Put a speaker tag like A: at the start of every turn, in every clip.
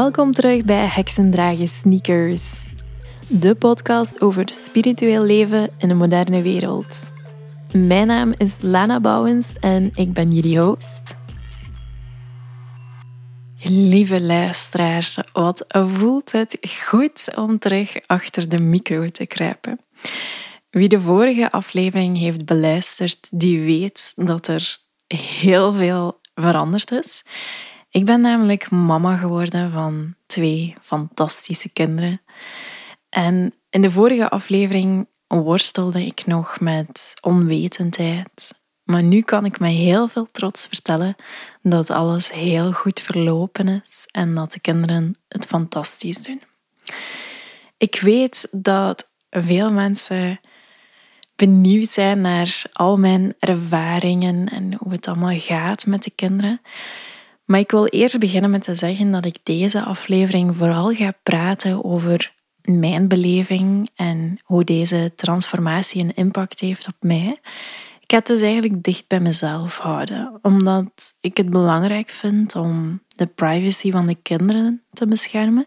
A: Welkom terug bij Heksendragen Sneakers, de podcast over spiritueel leven in een moderne wereld. Mijn naam is Lana Bouwens en ik ben jullie host. Lieve luisteraars, wat voelt het goed om terug achter de micro te kruipen. Wie de vorige aflevering heeft beluisterd, die weet dat er heel veel veranderd is. Ik ben namelijk mama geworden van twee fantastische kinderen. En in de vorige aflevering worstelde ik nog met onwetendheid. Maar nu kan ik met heel veel trots vertellen dat alles heel goed verlopen is en dat de kinderen het fantastisch doen. Ik weet dat veel mensen benieuwd zijn naar al mijn ervaringen en hoe het allemaal gaat met de kinderen. Maar ik wil eerst beginnen met te zeggen dat ik deze aflevering vooral ga praten over mijn beleving en hoe deze transformatie een impact heeft op mij. Ik ga het dus eigenlijk dicht bij mezelf houden, omdat ik het belangrijk vind om de privacy van de kinderen te beschermen.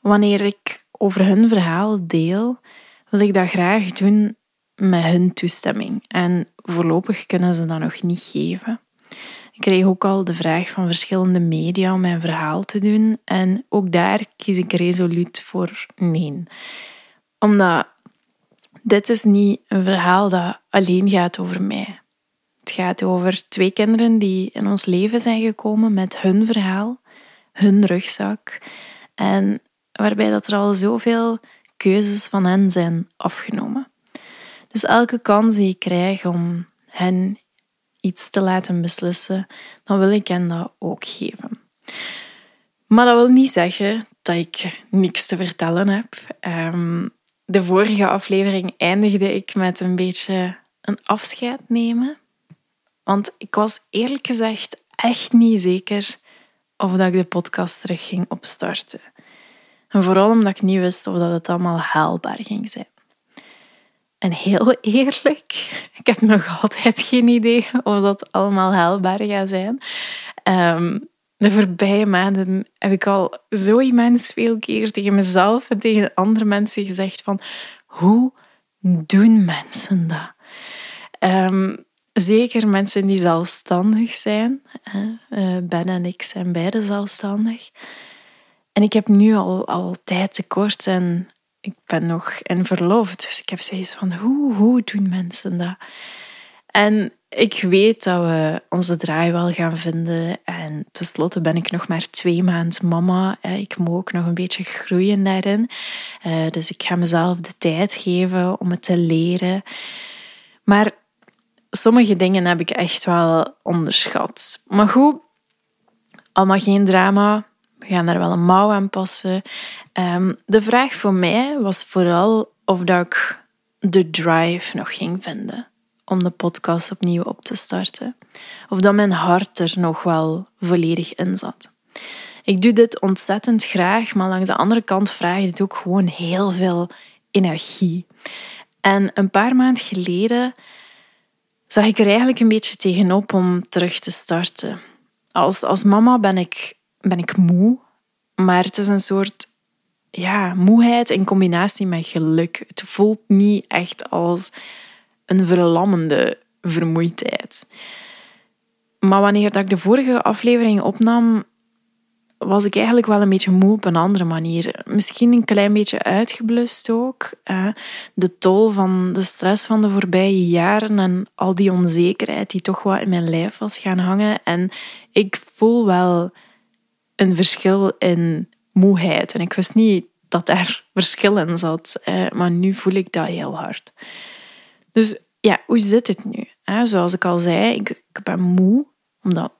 A: Wanneer ik over hun verhaal deel, wil ik dat graag doen met hun toestemming. En voorlopig kunnen ze dat nog niet geven. Ik kreeg ook al de vraag van verschillende media om mijn verhaal te doen. En ook daar kies ik resoluut voor nee. Omdat dit is niet een verhaal dat alleen gaat over mij. Het gaat over twee kinderen die in ons leven zijn gekomen met hun verhaal, hun rugzak. En waarbij dat er al zoveel keuzes van hen zijn afgenomen. Dus elke kans die ik krijg om hen iets te laten beslissen, dan wil ik hen dat ook geven. Maar dat wil niet zeggen dat ik niks te vertellen heb. Ehm, de vorige aflevering eindigde ik met een beetje een afscheid nemen. Want ik was eerlijk gezegd echt niet zeker of dat ik de podcast terug ging opstarten. En vooral omdat ik niet wist of dat het allemaal haalbaar ging zijn. En heel eerlijk, ik heb nog altijd geen idee of dat allemaal haalbaar gaat zijn. Ehm, de voorbije maanden heb ik al zo immens veel keer tegen mezelf en tegen andere mensen gezegd van hoe doen mensen dat? Ehm, zeker mensen die zelfstandig zijn. Uh, ben en ik zijn beide zelfstandig. En ik heb nu al, al tijd tekort en ik ben nog in verloofd. Dus ik heb zoiets van, hoe, hoe doen mensen dat? En ik weet dat we onze draai wel gaan vinden. En tenslotte ben ik nog maar twee maanden mama. Ik moet ook nog een beetje groeien daarin. Eh, dus ik ga mezelf de tijd geven om het te leren. Maar sommige dingen heb ik echt wel onderschat. Maar goed, allemaal geen drama. We gaan daar wel een mouw aan passen. Ehm, de vraag voor mij was vooral of dat ik de drive nog ging vinden om de podcast opnieuw op te starten. Of dat mijn hart er nog wel volledig in zat. Ik doe dit ontzettend graag, maar langs de andere kant vraagt het ook gewoon heel veel energie. En een paar maanden geleden zag ik er eigenlijk een beetje tegenop om terug te starten. Als, als mama ben ik, ben ik moe, maar het is een soort ja, moeheid in combinatie met geluk. Het voelt niet echt als een verlammende vermoeidheid. Maar wanneer dat ik de vorige aflevering opnam, was ik eigenlijk wel een beetje moe op een andere manier. Misschien een klein beetje uitgeblust ook. De tol van de stress van de voorbije jaren en al die onzekerheid die toch wat in mijn lijf was gaan hangen. En ik voel wel een verschil in moeheid. En ik wist niet dat daar verschil in zat. Maar nu voel ik dat heel hard. Dus ja, hoe zit het nu? Zoals ik al zei, ik, ben moe, omdat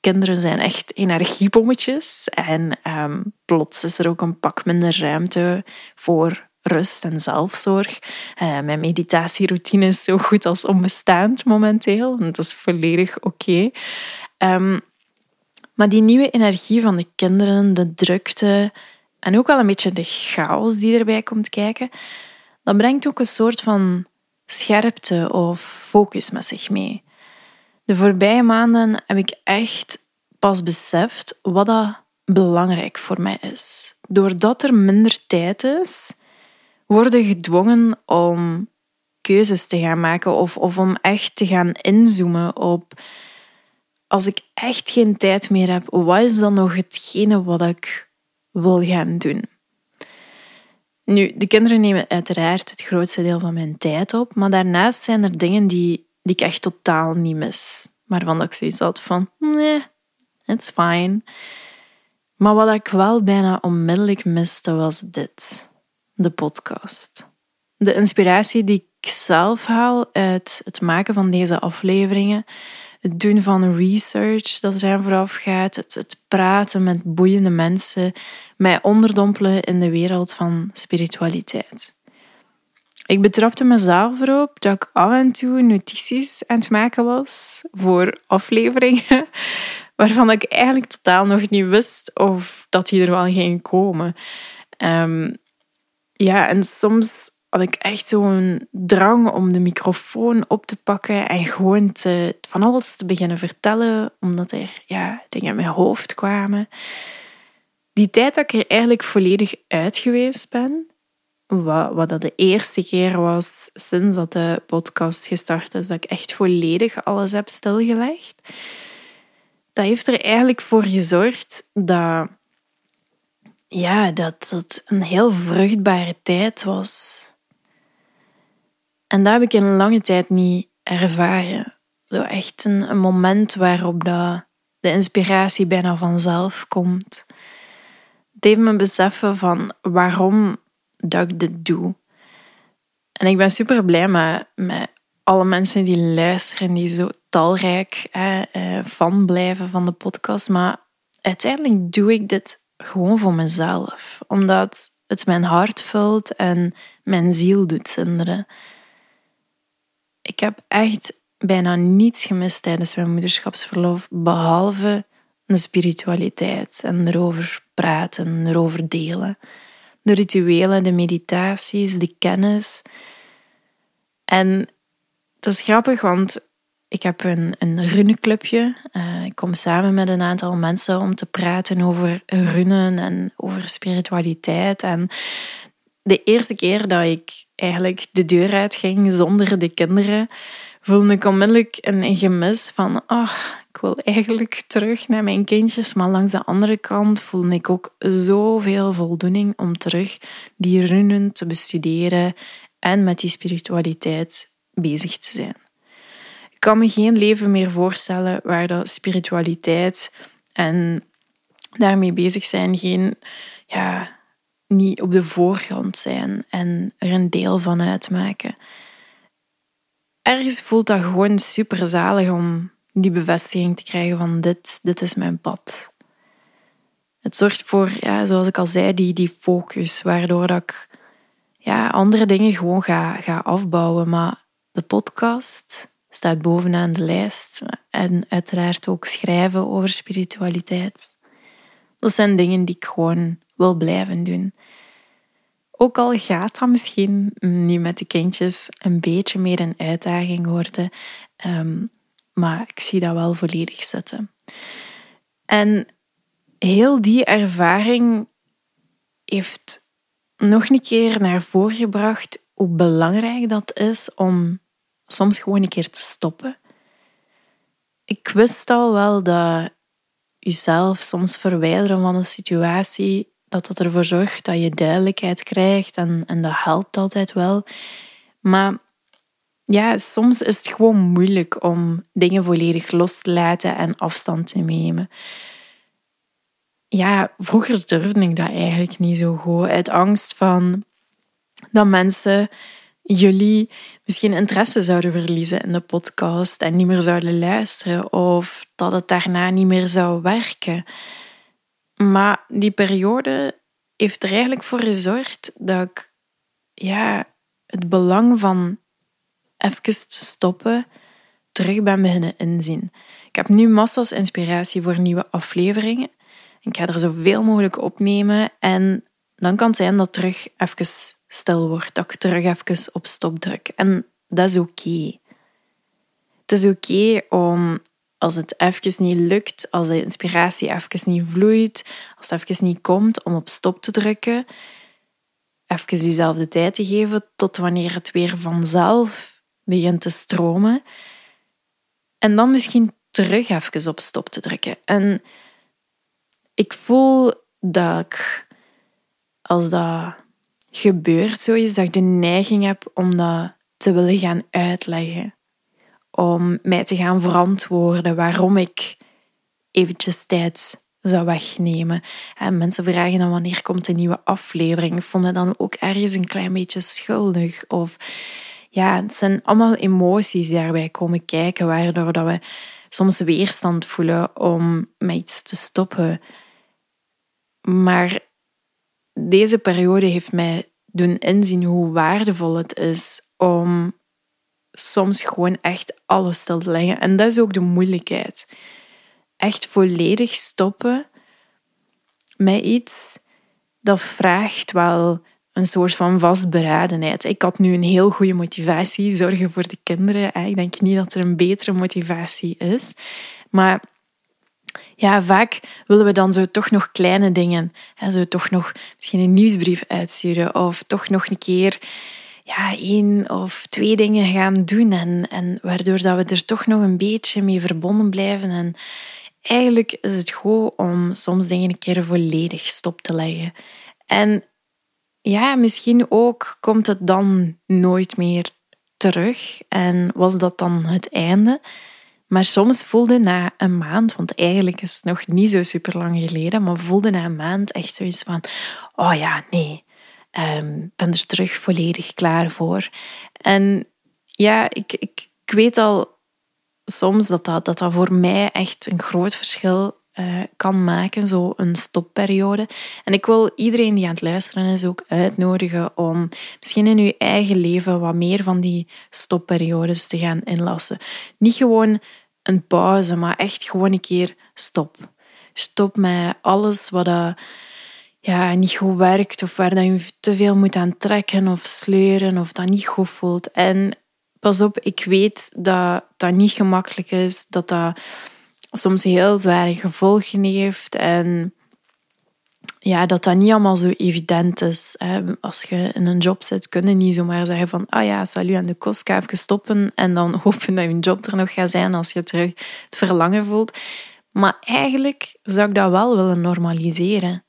A: kinderen zijn echt energiebommetjes. En um, plots is er ook een pak minder ruimte voor rust en zelfzorg. Uh, mijn meditatieroutine is zo goed als onbestaand momenteel. En dat is volledig oké. Ehm, maar die nieuwe energie van de kinderen, de drukte en ook wel een beetje de chaos die erbij komt kijken, dat brengt ook een soort van scherpte of focus met zich mee. De voorbije maanden heb ik echt pas beseft wat dat belangrijk voor mij is. Doordat er minder tijd is, worden gedwongen om keuzes te gaan maken of, of om echt te gaan inzoomen op als ik echt geen tijd meer heb, wat is dan nog hetgene wat ik wil gaan doen? Nu, de kinderen nemen uiteraard het grootste deel van mijn tijd op, maar daarnaast zijn er dingen die, die ik echt totaal niet mis. Maar van ik zoiets had van, nee, it's fine. Maar wat ik wel bijna onmiddellijk miste, was dit. De podcast. De inspiratie die ik zelf haal uit het maken van deze afleveringen, het doen van research dat eraan vooraf gaat, het, het praten met boeiende mensen, mij onderdompelen in de wereld van spiritualiteit. Ik betrapte mezelf erop dat ik af en toe notities aan het maken was voor afleveringen waarvan ik eigenlijk totaal nog niet wist of dat die er wel ging komen. Um, ja, en soms had ik echt zo'n drang om de microfoon op te pakken en gewoon te, van alles te beginnen vertellen, omdat er ja, dingen in mijn hoofd kwamen. Die tijd dat ik er eigenlijk volledig uit geweest ben, wat, wat dat de eerste keer was sinds dat de podcast gestart is, dat ik echt volledig alles heb stilgelegd, dat heeft er eigenlijk voor gezorgd dat, ja, dat het een heel vruchtbare tijd was en dat heb ik in een lange tijd niet ervaren. Zo echt een, moment waarop dat de inspiratie bijna vanzelf komt. Het heeft me beseffen van waarom dat ik dit doe. En ik ben super blij met, met alle mensen die luisteren, die zo talrijk hè, eh, fan blijven van de podcast. Maar uiteindelijk doe ik dit gewoon voor mezelf. Omdat het mijn hart vult en mijn ziel doet zinderen. Ik heb echt bijna niets gemist tijdens mijn moederschapsverlof, behalve de spiritualiteit en erover praten, erover delen. De rituelen, de meditaties, de kennis. En het is grappig, want ik heb een, een runeclubje. Uh, ik kom samen met een aantal mensen om te praten over runen en over spiritualiteit. En de eerste keer dat ik eigenlijk de deur uitging zonder de kinderen, voelde ik onmiddellijk een gemis van, oh, ik wil eigenlijk terug naar mijn kindjes. Maar langs de andere kant voelde ik ook zoveel voldoening om terug die runen te bestuderen en met die spiritualiteit bezig te zijn. Ik kan me geen leven meer voorstellen waar dat spiritualiteit en daarmee bezig zijn geen ja, niet op de voorgrond zijn en er een deel van uitmaken. Ergens voelt dat gewoon super zalig om die bevestiging te krijgen van dit, dit is mijn pad. Het zorgt voor, ja, zoals ik al zei, die, die focus, waardoor dat ik ja, andere dingen gewoon ga, ga afbouwen. Maar de podcast staat bovenaan de lijst. En uiteraard ook schrijven over spiritualiteit. Dat zijn dingen die ik gewoon wil blijven doen. Ook al gaat dat misschien nu met de kindjes een beetje meer een uitdaging worden, ehm, maar ik zie dat wel volledig zitten. En heel die ervaring heeft nog een keer naar voren gebracht hoe belangrijk dat is om soms gewoon een keer te stoppen. Ik wist al wel dat jezelf soms verwijderen van een situatie dat dat ervoor zorgt dat je duidelijkheid krijgt en, en dat helpt altijd wel. Maar ja, soms is het gewoon moeilijk om dingen volledig los te laten en afstand te nemen. Ja, vroeger durfde ik dat eigenlijk niet zo goed. Uit angst van dat mensen jullie misschien interesse zouden verliezen in de podcast en niet meer zouden luisteren of dat het daarna niet meer zou werken. Maar die periode heeft er eigenlijk voor gezorgd dat ik ja, het belang van even te stoppen terug ben beginnen inzien. Ik heb nu massa's inspiratie voor nieuwe afleveringen. Ik ga er zoveel mogelijk opnemen en dan kan het zijn dat terug even stil wordt, dat ik terug even op stop druk. En dat is oké. Het is oké om als het even niet lukt, als de inspiratie even niet vloeit, als het even niet komt, om op stop te drukken. Even jezelf de tijd te geven tot wanneer het weer vanzelf begint te stromen. En dan misschien terug even op stop te drukken. En ik voel dat ik, als dat gebeurt zo is, dat ik de neiging heb om dat te willen gaan uitleggen. Om mij te gaan verantwoorden waarom ik eventjes tijd zou wegnemen. En mensen vragen dan wanneer komt een nieuwe aflevering. Ik vond het dan ook ergens een klein beetje schuldig. Of ja, het zijn allemaal emoties die daarbij komen kijken, waardoor dat we soms weerstand voelen om met iets te stoppen. Maar deze periode heeft mij doen inzien hoe waardevol het is om soms gewoon echt alles stil te leggen. En dat is ook de moeilijkheid. Echt volledig stoppen met iets dat vraagt wel een soort van vastberadenheid. Ik had nu een heel goede motivatie, zorgen voor de kinderen. Ik denk niet dat er een betere motivatie is. Maar ja, vaak willen we dan zo toch nog kleine dingen. Zo toch nog misschien een nieuwsbrief uitsturen of toch nog een keer ja, één of twee dingen gaan doen. En, en waardoor dat we er toch nog een beetje mee verbonden blijven. En eigenlijk is het goed om soms dingen een keer volledig stop te leggen. En ja, misschien ook komt het dan nooit meer terug. En was dat dan het einde? Maar soms voelde na een maand, want eigenlijk is het nog niet zo super lang geleden, maar voelde na een maand echt zoiets van: oh ja, nee, um, ben er terug volledig klaar voor. En ja, ik, ik, weet al soms dat dat, dat dat voor mij echt een groot verschil uh, kan maken, zo een stopperiode. En ik wil iedereen die aan het luisteren is ook uitnodigen om misschien in uw eigen leven wat meer van die stopperiodes te gaan inlassen. Niet gewoon een pauze, maar echt gewoon een keer stop. Stop met alles wat dat, ja, niet goed werkt of waar je te veel moet aan trekken of sleuren of dat niet goed voelt. En pas op, ik weet dat dat niet gemakkelijk is, dat dat soms heel zware gevolgen heeft en ja, dat dat niet allemaal zo evident is. Als je in een job zit, kun je niet zomaar zeggen van ah ja, salut aan de kost, ga even stoppen en dan hopen dat je job er nog gaat zijn als je terug het verlangen voelt. Maar eigenlijk zou ik dat wel willen normaliseren.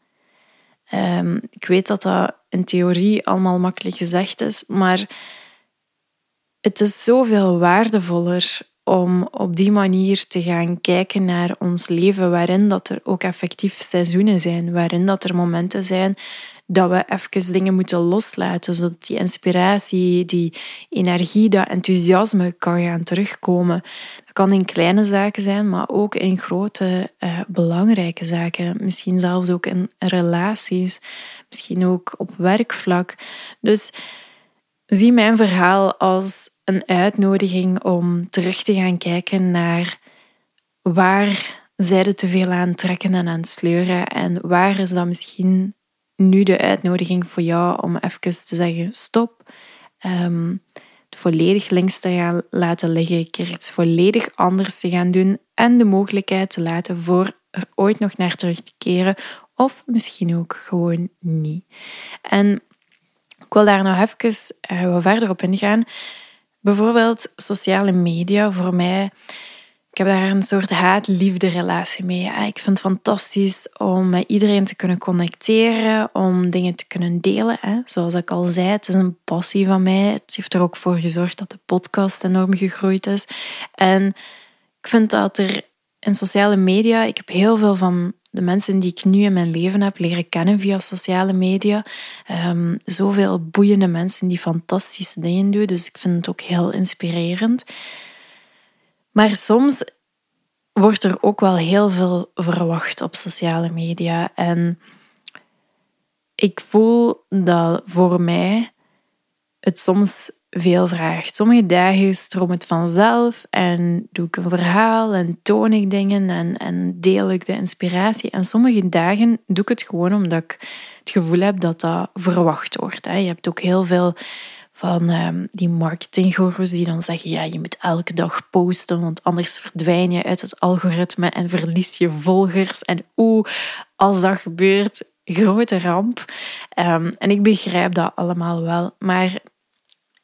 A: Ehm, ik weet dat dat in theorie allemaal makkelijk gezegd is, maar het is zoveel waardevoller om op die manier te gaan kijken naar ons leven, waarin dat er ook effectief seizoenen zijn, waarin dat er momenten zijn dat we even dingen moeten loslaten, zodat die inspiratie, die energie, dat enthousiasme kan gaan terugkomen. Kan in kleine zaken zijn, maar ook in grote, uh, belangrijke zaken. Misschien zelfs ook in relaties, misschien ook op werkvlak. Dus zie mijn verhaal als een uitnodiging om terug te gaan kijken naar waar zij te veel aan trekken en aan sleuren en waar is dat misschien nu de uitnodiging voor jou om even te zeggen stop, het volledig links te gaan laten liggen, iets volledig anders te gaan doen en de mogelijkheid te laten voor er ooit nog naar terug te keren of misschien ook gewoon niet. En ik wil daar nog even uh, wat verder op ingaan. Bijvoorbeeld sociale media voor mij. Ik heb daar een soort haat-liefde relatie mee. Ik vind het fantastisch om met iedereen te kunnen connecteren, om dingen te kunnen delen. Zoals ik al zei, het is een passie van mij. Het heeft er ook voor gezorgd dat de podcast enorm gegroeid is. En ik vind dat er in sociale media, ik heb heel veel van de mensen die ik nu in mijn leven heb leren kennen via sociale media. Um, zoveel boeiende mensen die fantastische dingen doen. Dus ik vind het ook heel inspirerend. Maar soms wordt er ook wel heel veel verwacht op sociale media. En ik voel dat voor mij het soms veel vraagt. Sommige dagen stroomt het vanzelf en doe ik een verhaal en toon ik dingen en, en deel ik de inspiratie. En sommige dagen doe ik het gewoon omdat ik het gevoel heb dat dat verwacht wordt. Je hebt ook heel veel van um, die marketinggoeroes die dan zeggen, ja, je moet elke dag posten, want anders verdwijn je uit het algoritme en verlies je volgers. En oeh, als dat gebeurt, grote ramp. Ehm, en ik begrijp dat allemaal wel. Maar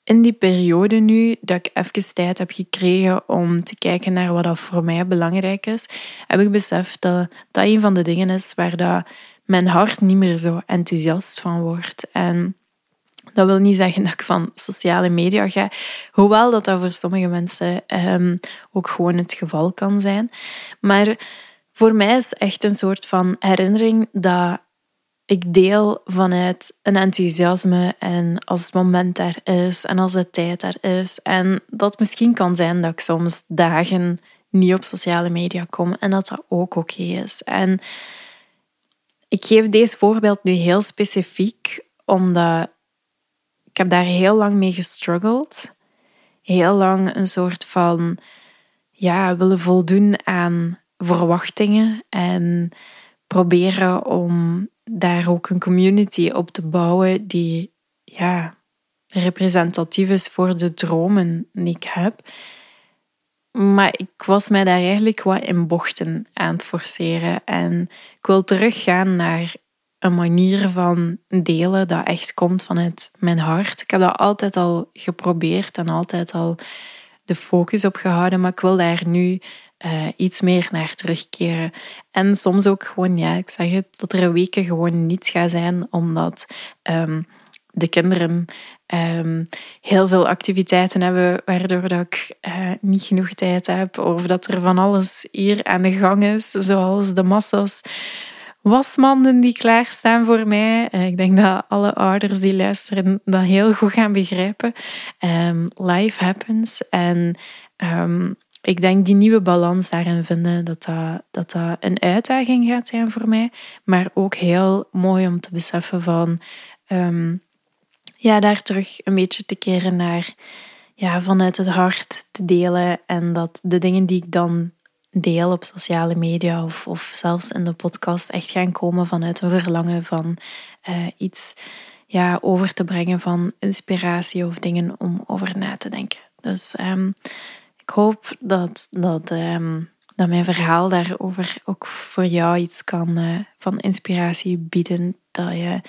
A: in die periode nu, dat ik even tijd heb gekregen om te kijken naar wat dat voor mij belangrijk is, heb ik beseft dat dat een van de dingen is waar dat mijn hart niet meer zo enthousiast van wordt. En dat wil niet zeggen dat ik van sociale media ga, hoewel dat dat voor sommige mensen um, ook gewoon het geval kan zijn. Maar voor mij is het echt een soort van herinnering dat ik deel vanuit een enthousiasme en als het moment daar is en als de tijd daar is. En dat misschien kan zijn dat ik soms dagen niet op sociale media kom en dat dat ook oké is. En ik geef deze voorbeeld nu heel specifiek omdat ik heb daar heel lang mee gestruggeld. Heel lang een soort van ja, willen voldoen aan verwachtingen en proberen om daar ook een community op te bouwen die ja, representatief is voor de dromen die ik heb. Maar ik was mij daar eigenlijk wat in bochten aan het forceren. En ik wil teruggaan naar een manier van delen dat echt komt vanuit mijn hart. Ik heb dat altijd al geprobeerd en altijd al de focus op gehouden, maar ik wil daar nu uh, iets meer naar terugkeren. En soms ook gewoon, ja, ik zeg het, dat er weken gewoon niets gaat zijn, omdat um, de kinderen um, heel veel activiteiten hebben, waardoor dat ik uh, niet genoeg tijd heb, of dat er van alles hier aan de gang is, zoals de massa's wasmanden die klaarstaan voor mij. Eh, ik denk dat alle ouders die luisteren dat heel goed gaan begrijpen. Um, life happens. En um, ik denk die nieuwe balans daarin vinden, dat dat, dat een uitdaging gaat zijn voor mij. Maar ook heel mooi om te beseffen van... Um, ja, daar terug een beetje te keren naar... Ja, vanuit het hart te delen. En dat de dingen die ik dan deel op sociale media of, of zelfs in de podcast echt gaan komen vanuit een verlangen van uh, iets ja, over te brengen van inspiratie of dingen om over na te denken. Dus um, ik hoop dat, dat, um, dat mijn verhaal daarover ook voor jou iets kan uh, van inspiratie bieden. Dat je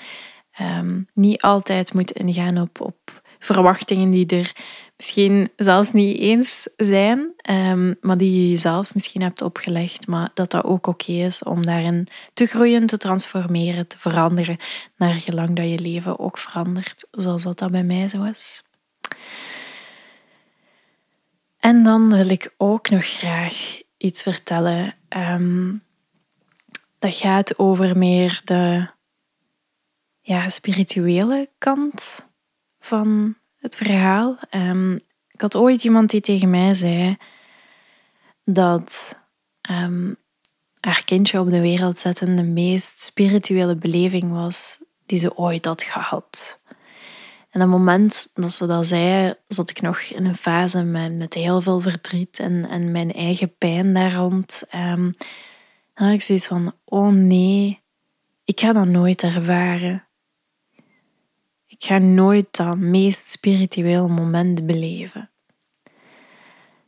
A: um, niet altijd moet ingaan op, op verwachtingen die er misschien zelfs niet eens zijn, um, maar die je jezelf misschien hebt opgelegd, maar dat dat ook oké is om daarin te groeien, te transformeren, te veranderen, naar gelang dat je leven ook verandert, zoals dat, dat bij mij zo is. En dan wil ik ook nog graag iets vertellen. Um, dat gaat over meer de ja, spirituele kant van het verhaal. Um, ik had ooit iemand die tegen mij zei dat um, haar kindje op de wereld zetten de meest spirituele beleving was die ze ooit had gehad. En het moment dat ze dat zei, zat ik nog in een fase met, met heel veel verdriet en, en mijn eigen pijn daar rond. Um, dan had ik zoiets van, oh nee, ik ga dat nooit ervaren. Ik ga nooit dat meest spiritueel moment beleven.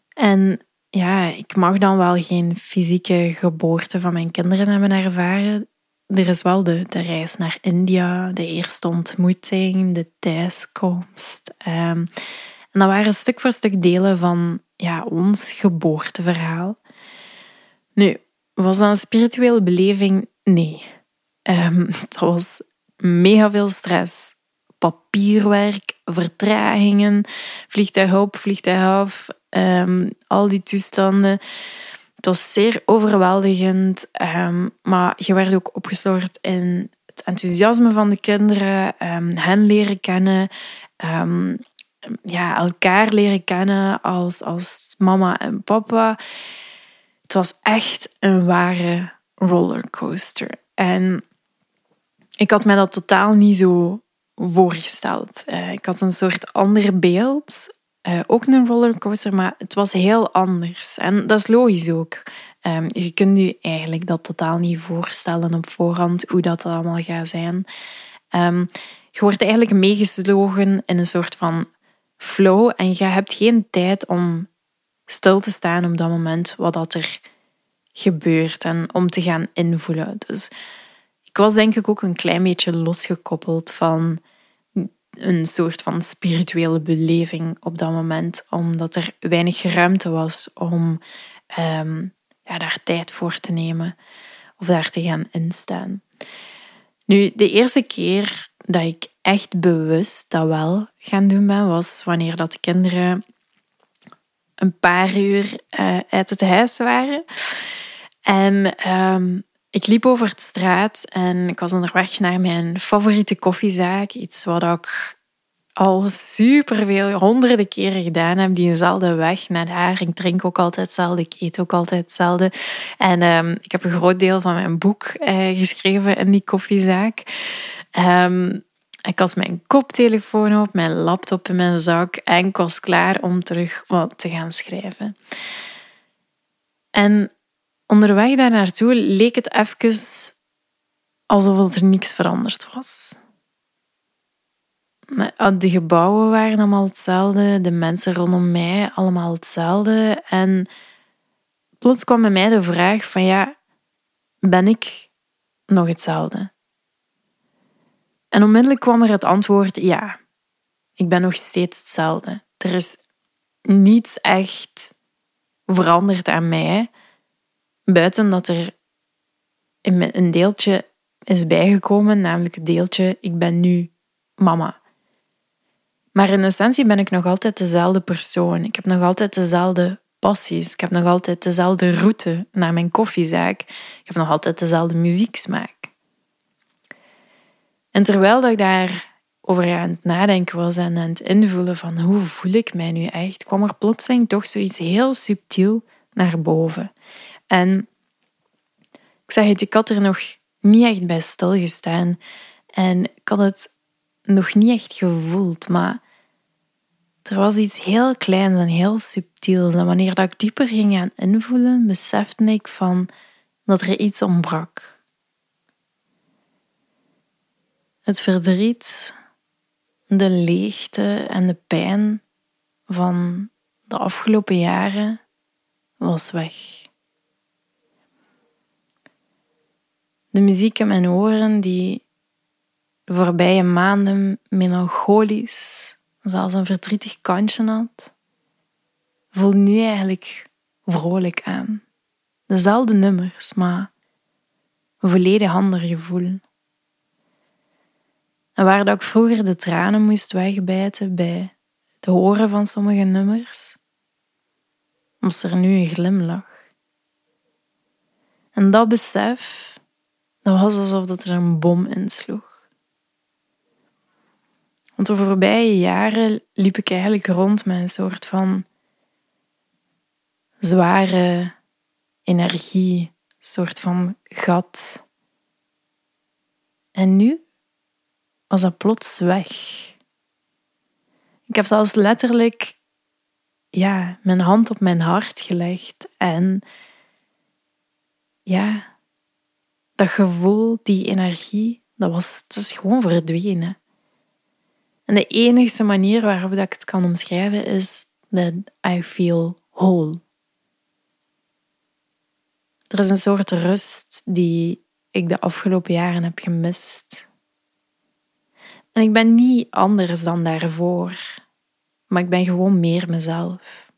A: En ja, ik mag dan wel geen fysieke geboorte van mijn kinderen hebben ervaren. Er is wel de, de reis naar India, de eerste ontmoeting, de thuiskomst. Um, en dat waren stuk voor stuk delen van ja, ons geboorteverhaal. Nu, was dat een spirituele beleving? Nee. Um, dat was mega veel stress papierwerk, vertragingen, vliegtuig op, vliegtuig af, um, al die toestanden. Het was zeer overweldigend, um, maar je werd ook opgesloord in het enthousiasme van de kinderen, um, hen leren kennen, ja, elkaar leren kennen als, als mama en papa. Het was echt een ware rollercoaster. En ik had mij dat totaal niet zo voorgesteld. Uh, ik had een soort ander beeld. Uh, ook een rollercoaster, maar het was heel anders. En dat is logisch ook. Um, je kunt je eigenlijk dat totaal niet voorstellen op voorhand, hoe dat allemaal gaat zijn. Um, je wordt eigenlijk meegeslogen in een soort van flow en je hebt geen tijd om stil te staan op dat moment wat dat er gebeurt en om te gaan invoelen. Dus ik was denk ik ook een klein beetje losgekoppeld van een soort van spirituele beleving op dat moment, omdat er weinig ruimte was om ehm, daar tijd voor te nemen of daar te gaan instaan. Nu, de eerste keer dat ik echt bewust dat wel gaan doen ben, was wanneer dat de kinderen een paar uur uh, uit het huis waren. En um, ik liep over de straat en ik was onderweg naar mijn favoriete koffiezaak. Iets wat ik al superveel, honderden keren gedaan heb. Diezelfde weg naar daar. Ik drink ook altijd hetzelfde, ik eet ook altijd hetzelfde. En um, ik heb een groot deel van mijn boek uh, geschreven in die koffiezaak. Um, ik had mijn koptelefoon op, mijn laptop in mijn zak en ik was klaar om terug wat te gaan schrijven. En onderweg daar naartoe leek het even alsof er niks veranderd was. Ah, de gebouwen waren allemaal hetzelfde, de mensen rondom mij allemaal hetzelfde. En plots kwam bij mij de vraag van ja, ben ik nog hetzelfde? En onmiddellijk kwam er het antwoord ja, ik ben nog steeds hetzelfde. Er is niets echt veranderd aan mij, buiten dat er een deeltje is bijgekomen, namelijk het deeltje ik ben nu mama. Maar in essentie ben ik nog altijd dezelfde persoon. Ik heb nog altijd dezelfde passies. Ik heb nog altijd dezelfde route naar mijn koffiezaak. Ik heb nog altijd dezelfde muzieksmaak. En terwijl ik daar over aan het nadenken was en aan het invoelen van hoe voel ik mij nu echt, kwam er plotseling toch zoiets heel subtiel naar boven. En ik zeg het, ik had er nog niet echt bij stilgestaan en ik had het nog niet echt gevoeld, maar er was iets heel kleins en heel subtiels. En wanneer dat ik dieper ging gaan invoelen, besefte ik van dat er iets ontbrak. Het verdriet, de leegte en de pijn van de afgelopen jaren was weg. De muziek in mijn oren die de voorbije maanden melancholisch, zelfs een verdrietig kantje had, voelt nu eigenlijk vrolijk aan. Dezelfde nummers, maar een volledig ander gevoel. En waar dat ik vroeger de tranen moest wegbijten bij het horen van sommige nummers, was er nu een glimlach. En dat besef, dat was alsof dat er een bom insloeg. Want de voorbije jaren liep ik eigenlijk rond met een soort van zware energie, een soort van gat. En nu was dat plots weg. Ik heb zelfs letterlijk ja, mijn hand op mijn hart gelegd en ja, dat gevoel, die energie, dat was, dat is gewoon verdwenen. En de enige manier waarop ik het kan omschrijven is that I feel whole. Er is een soort rust die ik de afgelopen jaren heb gemist. En ik ben niet anders dan daarvoor, maar ik ben gewoon meer mezelf.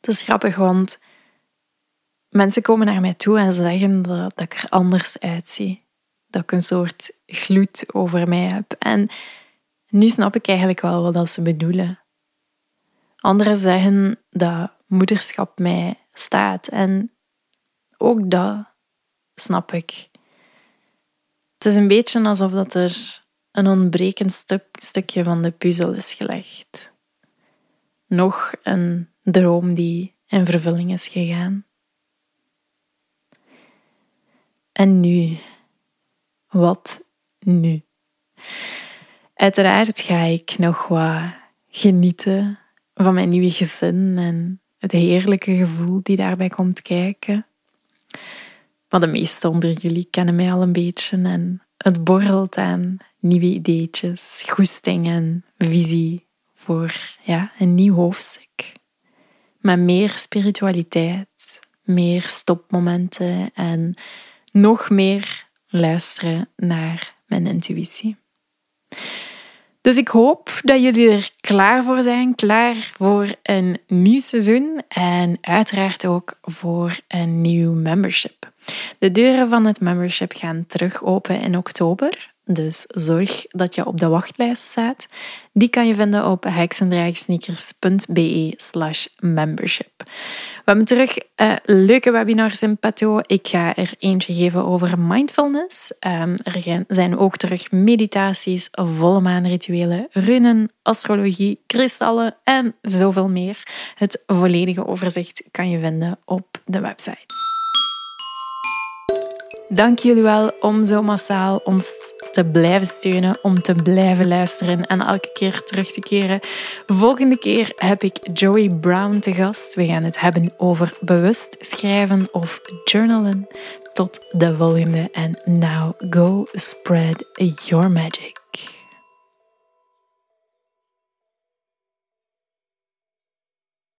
A: Het is grappig, want mensen komen naar mij toe en zeggen dat, dat ik er anders uitzie. Dat ik een soort gloed over mij heb. En nu snap ik eigenlijk wel wat ze bedoelen. Anderen zeggen dat moederschap mij staat. En ook dat snap ik. Het is een beetje alsof dat er een ontbrekend stuk, stukje van de puzzel is gelegd. Nog een droom die in vervulling is gegaan. En nu? Wat nu? Uiteraard ga ik nog wat genieten van mijn nieuwe gezin en het heerlijke gevoel die daarbij komt kijken. Maar de meesten onder jullie kennen mij al een beetje en Het borrelt aan nieuwe ideetjes, goestingen, visie voor ja, een nieuw hoofdstuk. Met meer spiritualiteit, meer stopmomenten en nog meer luisteren naar mijn intuïtie. Dus ik hoop dat jullie er klaar voor zijn, klaar voor een nieuw seizoen en uiteraard ook voor een nieuw membership. De deuren van het membership gaan terug open in oktober. Dus zorg dat je op de wachtlijst staat. Die kan je vinden op heksendraagsneakers.be slash membership. We hebben terug uh, leuke webinars in petto. Ik ga er eentje geven over mindfulness. Um, er zijn ook terug meditaties, volle maanrituelen, runen, astrologie, kristallen en zoveel meer. Het volledige overzicht kan je vinden op de website. Dank jullie wel om zo massaal ons te blijven steunen, om te blijven luisteren en elke keer terug te keren. Volgende keer heb ik Joey Brown te gast. We gaan het hebben over bewust schrijven of journalen. Tot de volgende en now go spread your magic.